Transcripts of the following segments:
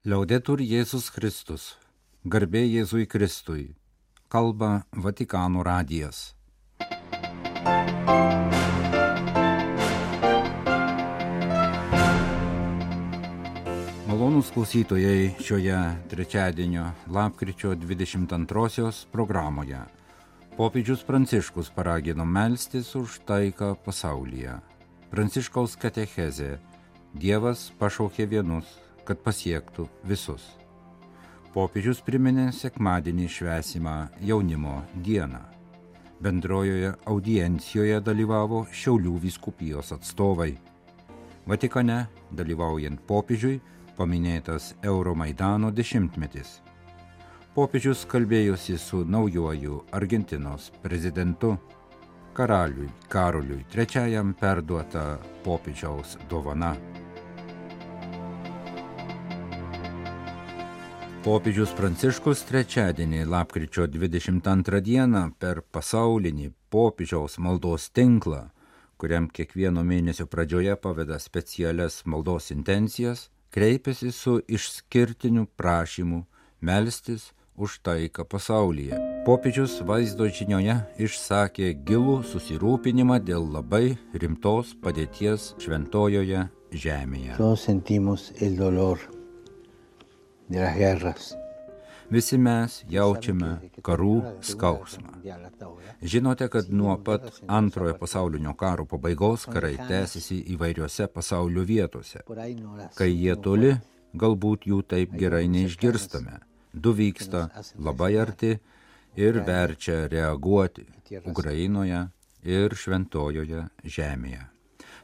Liaudetur Jėzus Kristus. Garbė Jėzui Kristui. Kalba Vatikano radijas. Malonūs klausytojai šioje trečiadienio lapkričio 22 programoje. Popiežius Pranciškus paragino melstis už taiką pasaulyje. Pranciškaus katechezė. Dievas pašaukė vienus, kad pasiektų visus. Popiežius priminė sekmadienį švesimą jaunimo dieną. Bendrojoje audiencijoje dalyvavo Šiaulių vyskupijos atstovai. Vatikane, dalyvaujant popiežiui, paminėtas Euromaidano dešimtmetis. Popiežius kalbėjosi su naujoju Argentinos prezidentu karaliui Karoliui III perduota popiežiaus dovana. Popiežius Pranciškus trečiadienį, lapkričio 22 dieną per pasaulinį popiežiaus maldos tinklą, kuriam kiekvieno mėnesio pradžioje paveda specialias maldos intencijas, kreipėsi su išskirtiniu prašymu melstis už taiką pasaulyje. Popiežius vaizdo žinioje išsakė gilų susirūpinimą dėl labai rimtos padėties šventojoje žemėje. Visi mes jaučiame karų skausmą. Žinote, kad nuo pat antrojo pasaulinio karo pabaigos karai tęsiasi įvairiose pasaulio vietose. Kai jie toli, galbūt jų taip gerai neišgirstame. Du vyksta labai arti ir verčia reaguoti Ukrainoje ir šventojoje žemėje.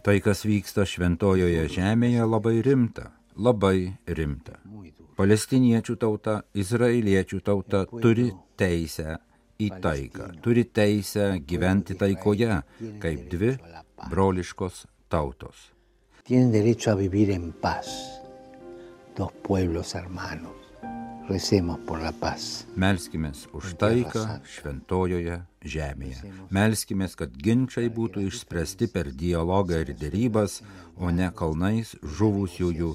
Tai, kas vyksta šventojoje žemėje, labai rimta, labai rimta. Palestiniečių tauta, izraeliečių tauta turi teisę į taiką, turi teisę gyventi taikoje, kaip dvi broliškos tautos. Tienen derecho a vivir en paz, dos pueblos hermanos. Melskimės už taiką šventojoje žemėje. Melskimės, kad ginčiai būtų išspręsti per dialogą ir dėrybas, o ne kalnais žuvusiųjų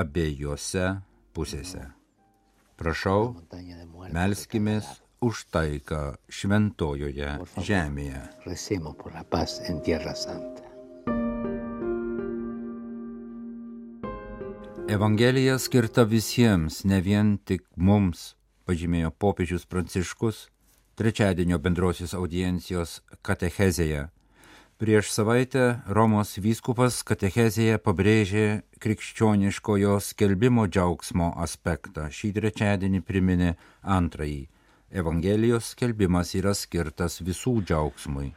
abiejose pusėse. Prašau, melskimės už taiką šventojoje žemėje. Evangelija skirta visiems, ne vien tik mums, pažymėjo popiežius Pranciškus trečiadienio bendrosios audiencijos katechezėje. Prieš savaitę Romos vyskupas katechezėje pabrėžė krikščioniškojo skelbimo džiaugsmo aspektą. Šį trečiadienį priminė antrąjį. Evangelijos skelbimas yra skirtas visų džiaugsmui.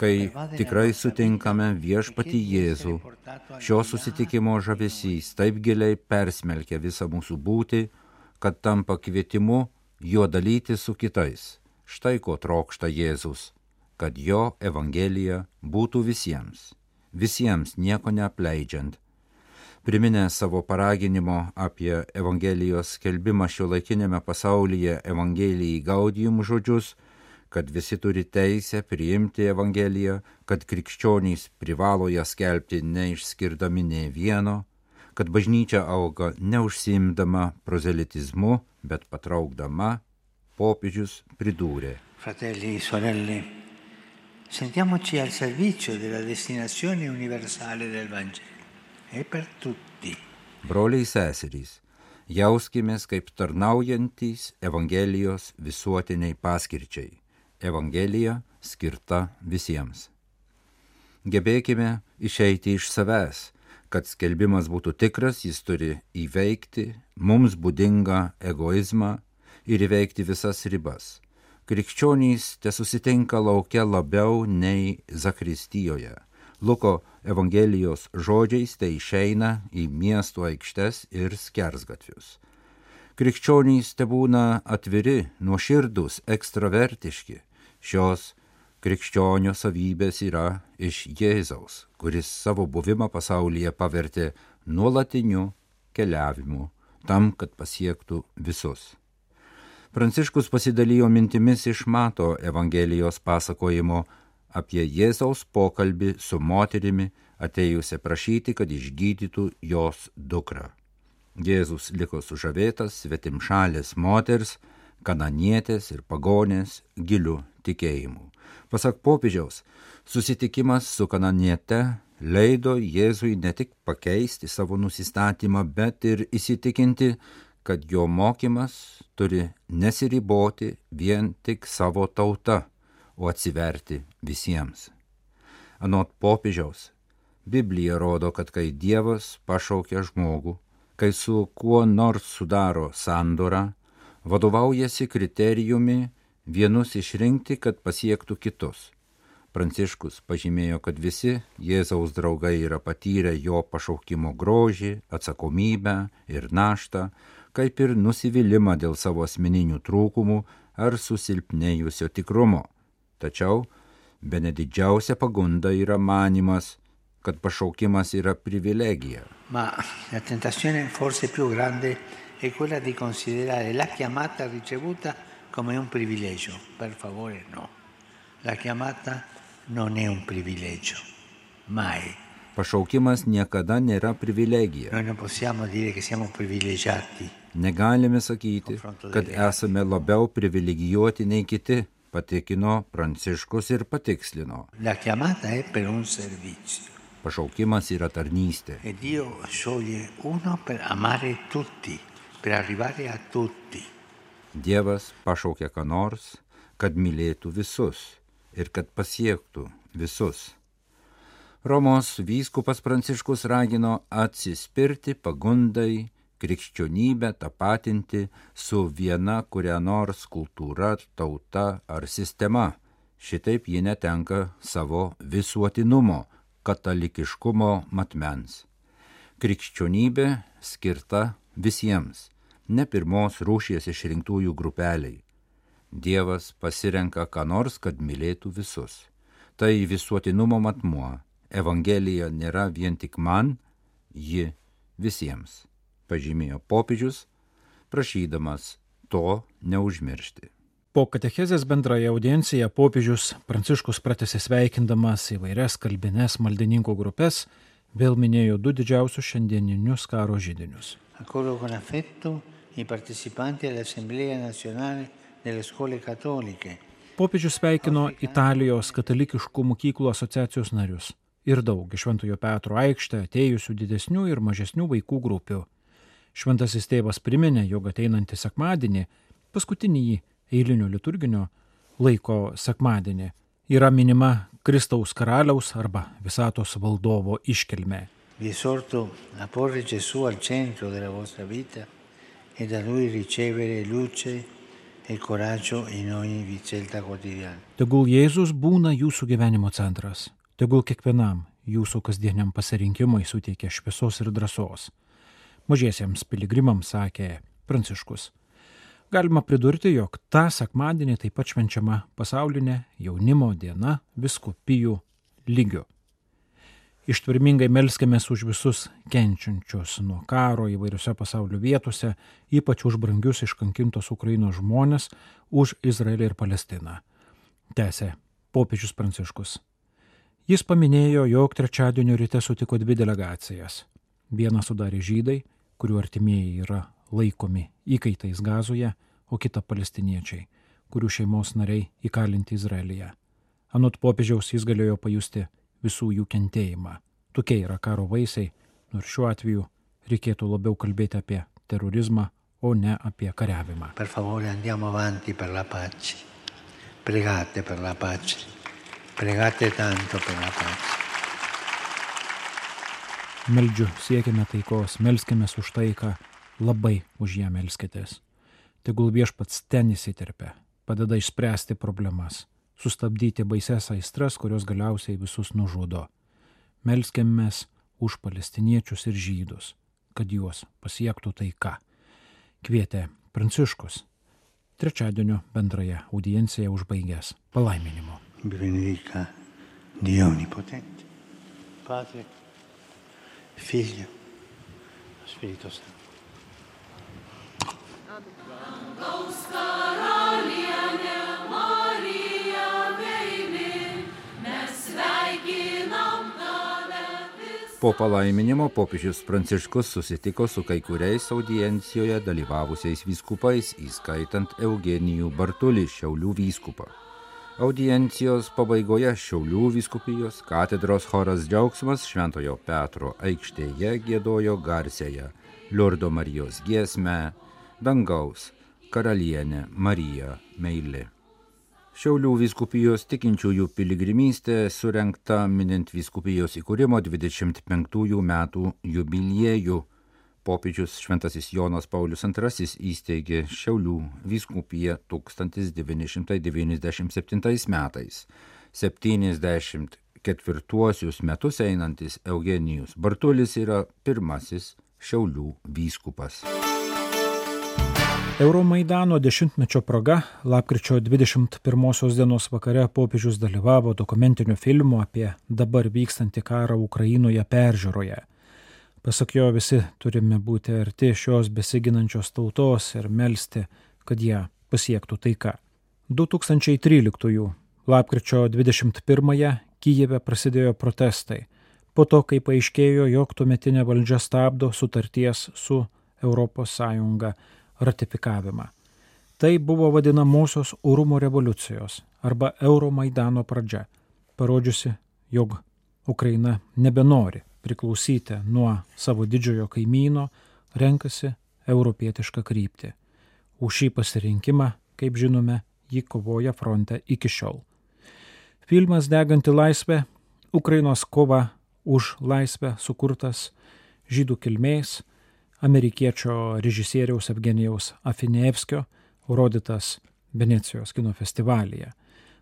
Kai tikrai sutinkame viešpati Jėzų, šio susitikimo žavesys taip giliai persmelkia visą mūsų būtį, kad tampa kvietimu juo dalyti su kitais. Štai ko trokšta Jėzus kad jo evangelija būtų visiems, visiems nieko neapleidžiant. Priminę savo paraginimo apie Evangelijos skelbimą šio laikinėme pasaulyje Evangelijai gaudijum žodžius, kad visi turi teisę priimti Evangeliją, kad krikščionys privalo ją skelbti neišskirdami nei vieno, kad bažnyčia auga neužsimdama prozelitizmu, bet patraukdama, popiežius pridūrė. Fratelli, sorelle, sentiamoci al servizio della destinazione universale del Vangelo. È per tutti. Broliai seserys, jauskimės kaip tarnaujantys Evangelijos visuotiniai paskirčiai. Evangelija skirta visiems. Gebėkime išeiti iš savęs, kad skelbimas būtų tikras, jis turi įveikti mums būdingą egoizmą ir įveikti visas ribas krikščionys te susitinka laukia labiau nei Zakristijoje. Luko Evangelijos žodžiais tai išeina į miesto aikštes ir skersgatvius. Krikščionys te būna atviri, nuoširdus, ekstravertiški. Šios krikščionio savybės yra iš Jėzaus, kuris savo buvimą pasaulyje pavertė nuolatiniu keliavimu tam, kad pasiektų visus. Pranciškus pasidalijo mintimis iš Mato Evangelijos pasakojimo apie Jėzaus pokalbį su moterimi atėjusią prašyti, kad išgydytų jos dukrą. Jėzus liko sužavėtas svetimšalės moters, kananietės ir pagonės gilių tikėjimų. Pasak popiežiaus, susitikimas su kananiete leido Jėzui ne tik pakeisti savo nusistatymą, bet ir įsitikinti, kad jo mokymas turi nesiriboti vien tik savo tauta, o atsiverti visiems. Anot popiežiaus, Biblija rodo, kad kai Dievas pašaukia žmogų, kai su kuo nors sudaro sandorą, vadovaujasi kriterijumi vienus išrinkti, kad pasiektų kitus. Pranciškus pažymėjo, kad visi Jėzaus draugai yra patyrę jo pašaukimo grožį, atsakomybę ir naštą, kaip ir nusivylimą dėl savo asmeninių trūkumų ar susilpnėjusio tikrumo. Tačiau be nedidžiausia pagunda yra manimas, kad pašaukimas yra privilegija. Ma la tentazione forse più grande è quella di considerare la chiamata ricevuta come un privilegio. Per favore no. La chiamata non è un privilegio. Mai. Pašaukimas niekada nėra privilegija. Negalime sakyti, kad esame labiau privilegijuoti nei kiti, patikino Pranciškus ir patikslino. La chiamata è per un servizio. Pašaukimas yra tarnystė. E Dio scioglie uno per amare tutti, per arrivare a tutti. Dievas pašaukia ką nors, kad mylėtų visus ir kad pasiektų visus. Romos vyskupas Pranciškus ragino atsispirti pagundai krikščionybę tapatinti su viena kuria nors kultūra, tauta ar sistema. Šitaip ji netenka savo visuotinumo, katalikiškumo matmens. Krikščionybė skirta visiems, ne pirmos rūšies išrinktųjų grupeliai. Dievas pasirenka ką nors, kad mylėtų visus. Tai visuotinumo matmuo. Evangelija nėra vien tik man, ji visiems, pažymėjo popiežius, prašydamas to neužmiršti. Po katechezės bendrąją audienciją popiežius Pranciškus pratęsė sveikindamas įvairias kalbines maldininkų grupės, vėl minėjo du didžiausius šiandieninius karo žydinius. Accolgo con affetto i partecipanti all'Assemblea nazionale delle scuole cattoliche. Popiežius sveikino Italijos katalikiškų mokyklų asociacijos narius ir daug iš Šventojo Petro aikštę atėjusių didesnių ir mažesnių vaikų grupių. Šventasis tėvas priminė, jog ateinantį sekmadienį, paskutinį eilinio liturginio laiko sekmadienį, yra minima Kristaus karaliaus arba visatos valdovo iškilmė. Vi esorto a porre Gesù al centro della vostra vita e da lui ricevere luce e coraggio in ogni scelta quotidiana. Tegul Jėzus būna jūsų gyvenimo centras. Tegul kiekvienam jūsų kasdieniam pasirinkimui suteikia šviesos ir drąsos. Mažiesiems piligrimams sakė Pranciškus. Galima pridurti, jog tą sekmadienį taip pat švenčiama pasaulinė jaunimo diena viskupijų lygių. Ištvermingai melskėmės už visus kenčiančius nuo karo įvairiose pasaulio vietose, ypač už brangius iškankintos Ukrainos žmonės, už Izraelį ir Palestiną. Tęsė popiežius Pranciškus. Jis paminėjo, jog trečiadienio ryte sutiko dvi delegacijas. Vieną sudarė žydai, kurių artimieji yra laikomi įkaitais gazoje, o kitą palestiniečiai, kurių šeimos nariai įkalinti Izraelyje. Anot popiežiaus jis galėjo pajusti visų jų kentėjimą. Tokie yra karo vaisiai, nors šiuo atveju reikėtų labiau kalbėti apie terorizmą, o ne apie kariavimą. Per favore andiamo avanti per la pace. Pregate per la pace. Pregate tanto per la pace. Meldžiu, siekime taikos, melskimės už taiką, labai už ją melskitės. Tegul viešpats ten įsiterpia, padeda išspręsti problemas, sustabdyti baises aistras, kurios galiausiai visus nužudo. Melskimės už palestiniečius ir žydus, kad juos pasiektų taika. Kvietė Pranciškus. Trečiadienio bendrąją audienciją užbaigęs palaiminimu. Benedica Dio Onnipotente, Padre, Figlio, Spirito Santo. Dangaus Po palaiminimo popiežius Pranciškus susitiko su kai kuriais audiencijoje dalyvavusiais vyskupais, įskaitant Eugenijų Bartulį, Šiaulių vyskupą. Audiencijos pabaigoje Šiaulių vyskupijos katedros choras džiaugsmas Šventojo Petro aikštėje gėdojo garsėje Liurdo Marijos giesmę Dangaus karalienė Marija Meilė. Šiaulių vyskupijos tikinčiųjų piligrimystė surenkta minint vyskupijos įkūrimo 25 metų jubiliejų. Popiežius Šventasis Jonas Paulius II įsteigė Šiaulių vyskupiją 1997 metais. 74 metus einantis Eugenijus Bartulis yra pirmasis Šiaulių vyskupas. Euromaidano dešimtmečio proga lapkričio 21 dienos vakare popiežius dalyvavo dokumentinio filmo apie dabar vykstantį karą Ukrainoje peržiūroje. Pasak jo, visi turime būti arti šios besiginančios tautos ir melstį, kad ją pasiektų taika. 2013 lapkričio 21-ąją Kyjeve prasidėjo protestai, po to, kai paaiškėjo, jog tuometinė valdžia stabdo sutarties su ES ratifikavimą. Tai buvo vadinamosios Urumo revoliucijos arba Euromaidano pradžia, parodžiusi, jog Ukraina nebenori priklausyti nuo savo didžiojo kaimyno, renkasi europietišką kryptį. Už šį pasirinkimą, kaip žinome, ji kovoja fronte iki šiol. Filmas Deganti laisvė - Ukrainos kova už laisvę sukurtas žydų kilmės amerikiečio režisieriaus Evgenijaus Afinevskio, rodytas Venecijos kino festivalyje.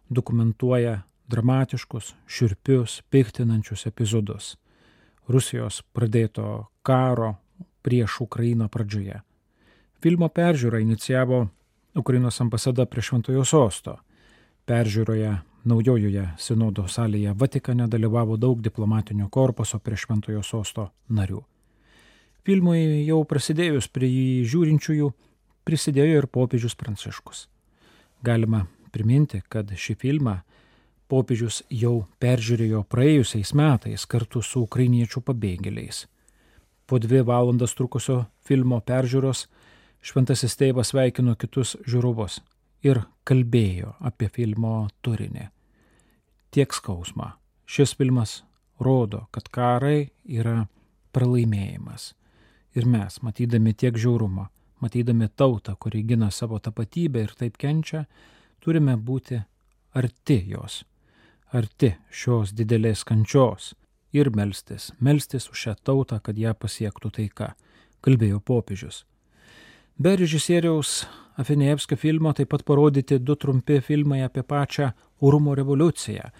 Dokumentuoja dramatiškus, širpius, piktinančius epizodus Rusijos pradėto karo prieš Ukrainą pradžioje. Filmo peržiūrą inicijavo Ukrainos ambasada prie Šventojo sosto. Peržiūroje naujojoje sinodo salėje Vatikane dalyvavo daug diplomatinio korpuso prie Šventojo sosto narių. Filmui jau prasidėjus prie jį žiūrinčiųjų prisidėjo ir popiežius Pranciškus. Galima priminti, kad šį filmą popiežius jau peržiūrėjo praėjusiais metais kartu su ukrainiečių pabėgėliais. Po dvi valandas trukusio filmo peržiūros šventasis tėvas sveikino kitus žiūrovus ir kalbėjo apie filmo turinį. Tiek skausmą. Šis filmas rodo, kad karai yra pralaimėjimas. Ir mes, matydami tiek žiaurumo, matydami tautą, kuri gina savo tapatybę ir taip kenčia, turime būti arti jos, arti šios didelės kančios ir melstis, melstis už šią tautą, kad ją pasiektų taika, kalbėjo popiežius. Be režisieriaus Afinėjevskio filmo taip pat parodyti du trumpi filmai apie pačią Urumo revoliuciją,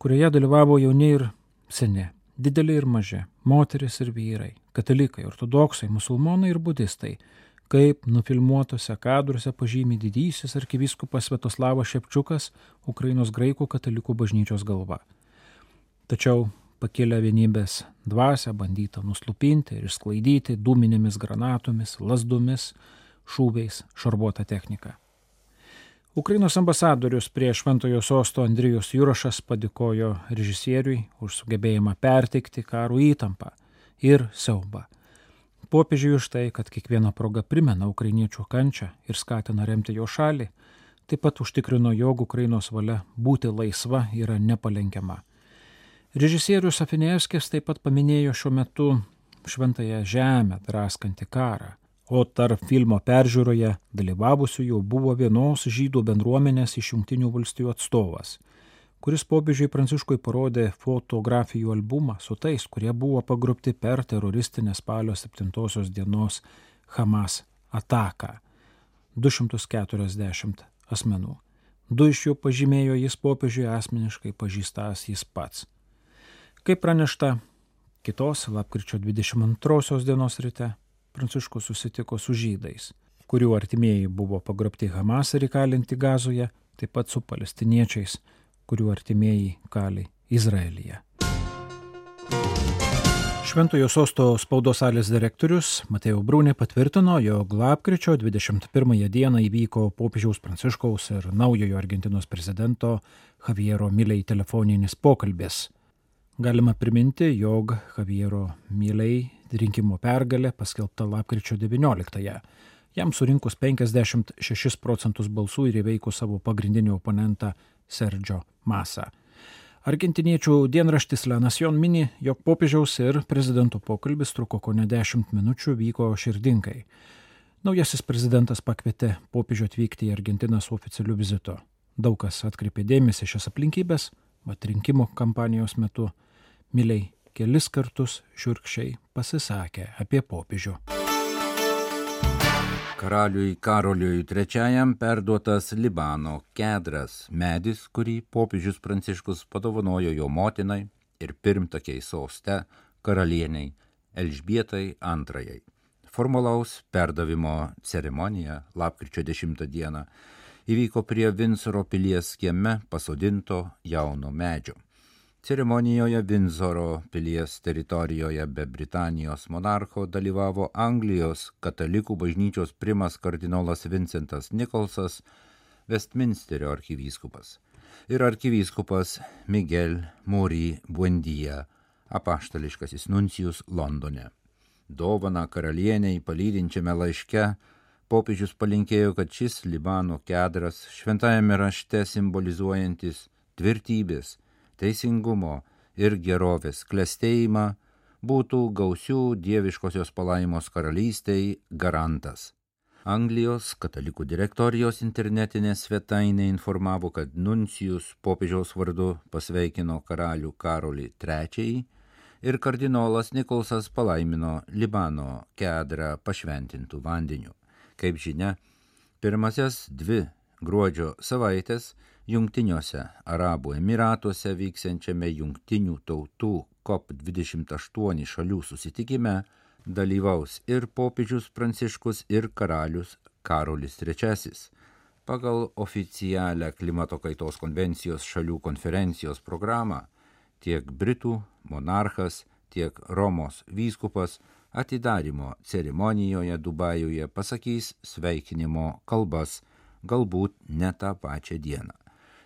kurioje dalyvavo jauni ir seni dideli ir maži, moteris ir vyrai, katalikai, ortodoksai, musulmonai ir budistai, kaip nufilmuotose kadruose pažymi didysis arkivyskupas Svetoslavas Šepčiukas, Ukrainos graikų katalikų bažnyčios galva. Tačiau pakėlę vienybės dvasę bandyta nuslupinti ir išsklaidyti dūminėmis granatomis, lasdomis, šūviais, šarbuota technika. Ukrainos ambasadorius prie Šventojo sosto Andrijus Jurašas padėkojo režisieriui už sugebėjimą perteikti karų įtampą ir siaubą. Popiežiui už tai, kad kiekviena proga primena ukrainiečių kančią ir skatina remti jo šalį, taip pat užtikrino, jog Ukrainos valia būti laisva yra nepalenkiama. Režisierius Afinėskis taip pat paminėjo šiuo metu šventąją žemę draskantį karą o tarp filmo peržiūroje dalyvavusiųjų buvo vienos žydų bendruomenės iš Junktinių valstijų atstovas, kuris popiežiui Pranciškui parodė fotografijų albumą su tais, kurie buvo pagrupti per teroristinę spalio 7 dienos Hamas ataką - 240 asmenų. Du iš jų pažymėjo jis popiežiui asmeniškai pažįstas jis pats. Kaip pranešta, kitos lapkričio 22 dienos ryte Pranciškus susitiko su žydais, kurių artimieji buvo pagrobti Hamas ir įkalinti Gazoje, taip pat su palestiniečiais, kurių artimieji kali Izraelyje. Šventojo sosto spaudos salės direktorius Matėjo Brūnė patvirtino, jog lapkričio 21 dieną įvyko popiežiaus Pranciškaus ir naujojo Argentinos prezidento Javiero Miliai telefoninis pokalbis. Galima priminti, jog Javiero Milei rinkimo pergalė paskelbta lapkričio 19-ąją. Jam surinkus 56 procentus balsų ir įveikus savo pagrindinį oponentą Sergio Masą. Argentiniečių dienraštis La Nacion mini, jog popiežiaus ir prezidento pokalbis truko ko ne 10 minučių, vyko širdingai. Naujasis prezidentas pakvietė popiežių atvykti į Argentiną su oficialiu vizitu. Daug kas atkreipė dėmesį šias aplinkybės, mat rinkimų kampanijos metu Miliai kelis kartus šiurkščiai pasisakė apie popiežių. Karaliui Karoliui III perduotas Libano kedras, medis, kurį popiežius Pranciškus padovanojo jo motinai ir pirmtakiai soste karalieniai Elžbietai II. Formalaus perdavimo ceremonija lapkričio 10 dieną įvyko prie Vinsoro pilies kieme pasodinto jauno medžio. Ceremonijoje Vinzoro pilies teritorijoje be Britanijos monarcho dalyvavo Anglijos katalikų bažnyčios primas kardinolas Vincentas Nikolsas, Westminsterio arkivyskupas ir arkivyskupas Miguel Muri Buendia, apaštališkasis nuncijus Londone. Dovana karalieniai palydinčiame laiške popiežius palinkėjo, kad šis Libano kedras šventajame rašte simbolizuojantis tvirtybės, teisingumo ir gerovės klestėjimą būtų gausių dieviškosios palaimos karalystiai garantas. Anglijos katalikų direktorijos internetinė svetainė informavo, kad Nuncijus popiežiaus vardu pasveikino karalių Karolį III ir kardinolas Nikolsas palaimino Libano kedrą pašventintų vandeniu. Kaip žinia, pirmasias dvi gruodžio savaitės Jungtiniuose Arabų Emiratuose vyksiančiame Jungtinių tautų COP28 šalių susitikime dalyvaus ir popiežius Pranciškus, ir karalius Karolis III. Pagal oficialią klimato kaitos konvencijos šalių konferencijos programą tiek Britų monarchas, tiek Romos vyskupas atidarimo ceremonijoje Dubajuje pasakys sveikinimo kalbas, galbūt ne tą pačią dieną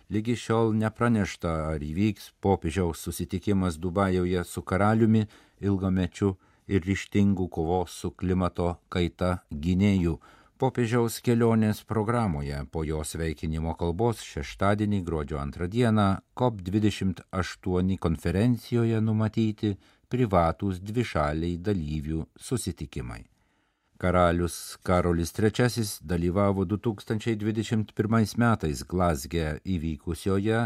lygi šiol nepranešta, ar įvyks popiežiaus susitikimas Dubajoje su karaliumi ilgamečiu ir ryštingų kovos su klimato kaita gynėjų. Popiežiaus kelionės programoje po jo sveikinimo kalbos šeštadienį gruodžio antrą dieną COP28 konferencijoje numatyti privatūs dvišaliai dalyvių susitikimai. Karalius Karolis III dalyvavo 2021 metais Glasge įvykusioje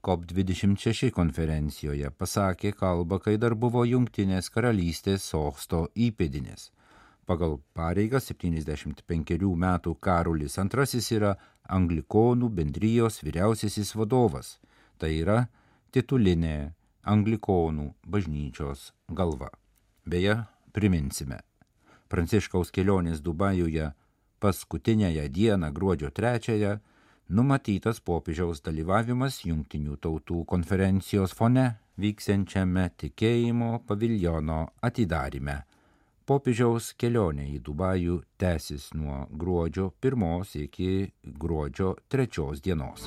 COP26 konferencijoje, pasakė kalbą, kai dar buvo Jungtinės karalystės sosto įpėdinės. Pagal pareigą 75 metų Karolis II yra Anglikonų bendrijos vyriausiasis vadovas, tai yra titulinė Anglikonų bažnyčios galva. Beje, priminsime, Pranciškaus kelionės Dubajuje paskutinėje dieną gruodžio trečiąją numatytas popiežiaus dalyvavimas Junktinių tautų konferencijos fone vyksiančiame tikėjimo paviljono atidarime. Popiežiaus kelionė į Dubajų tęsis nuo gruodžio pirmos iki gruodžio trečios dienos.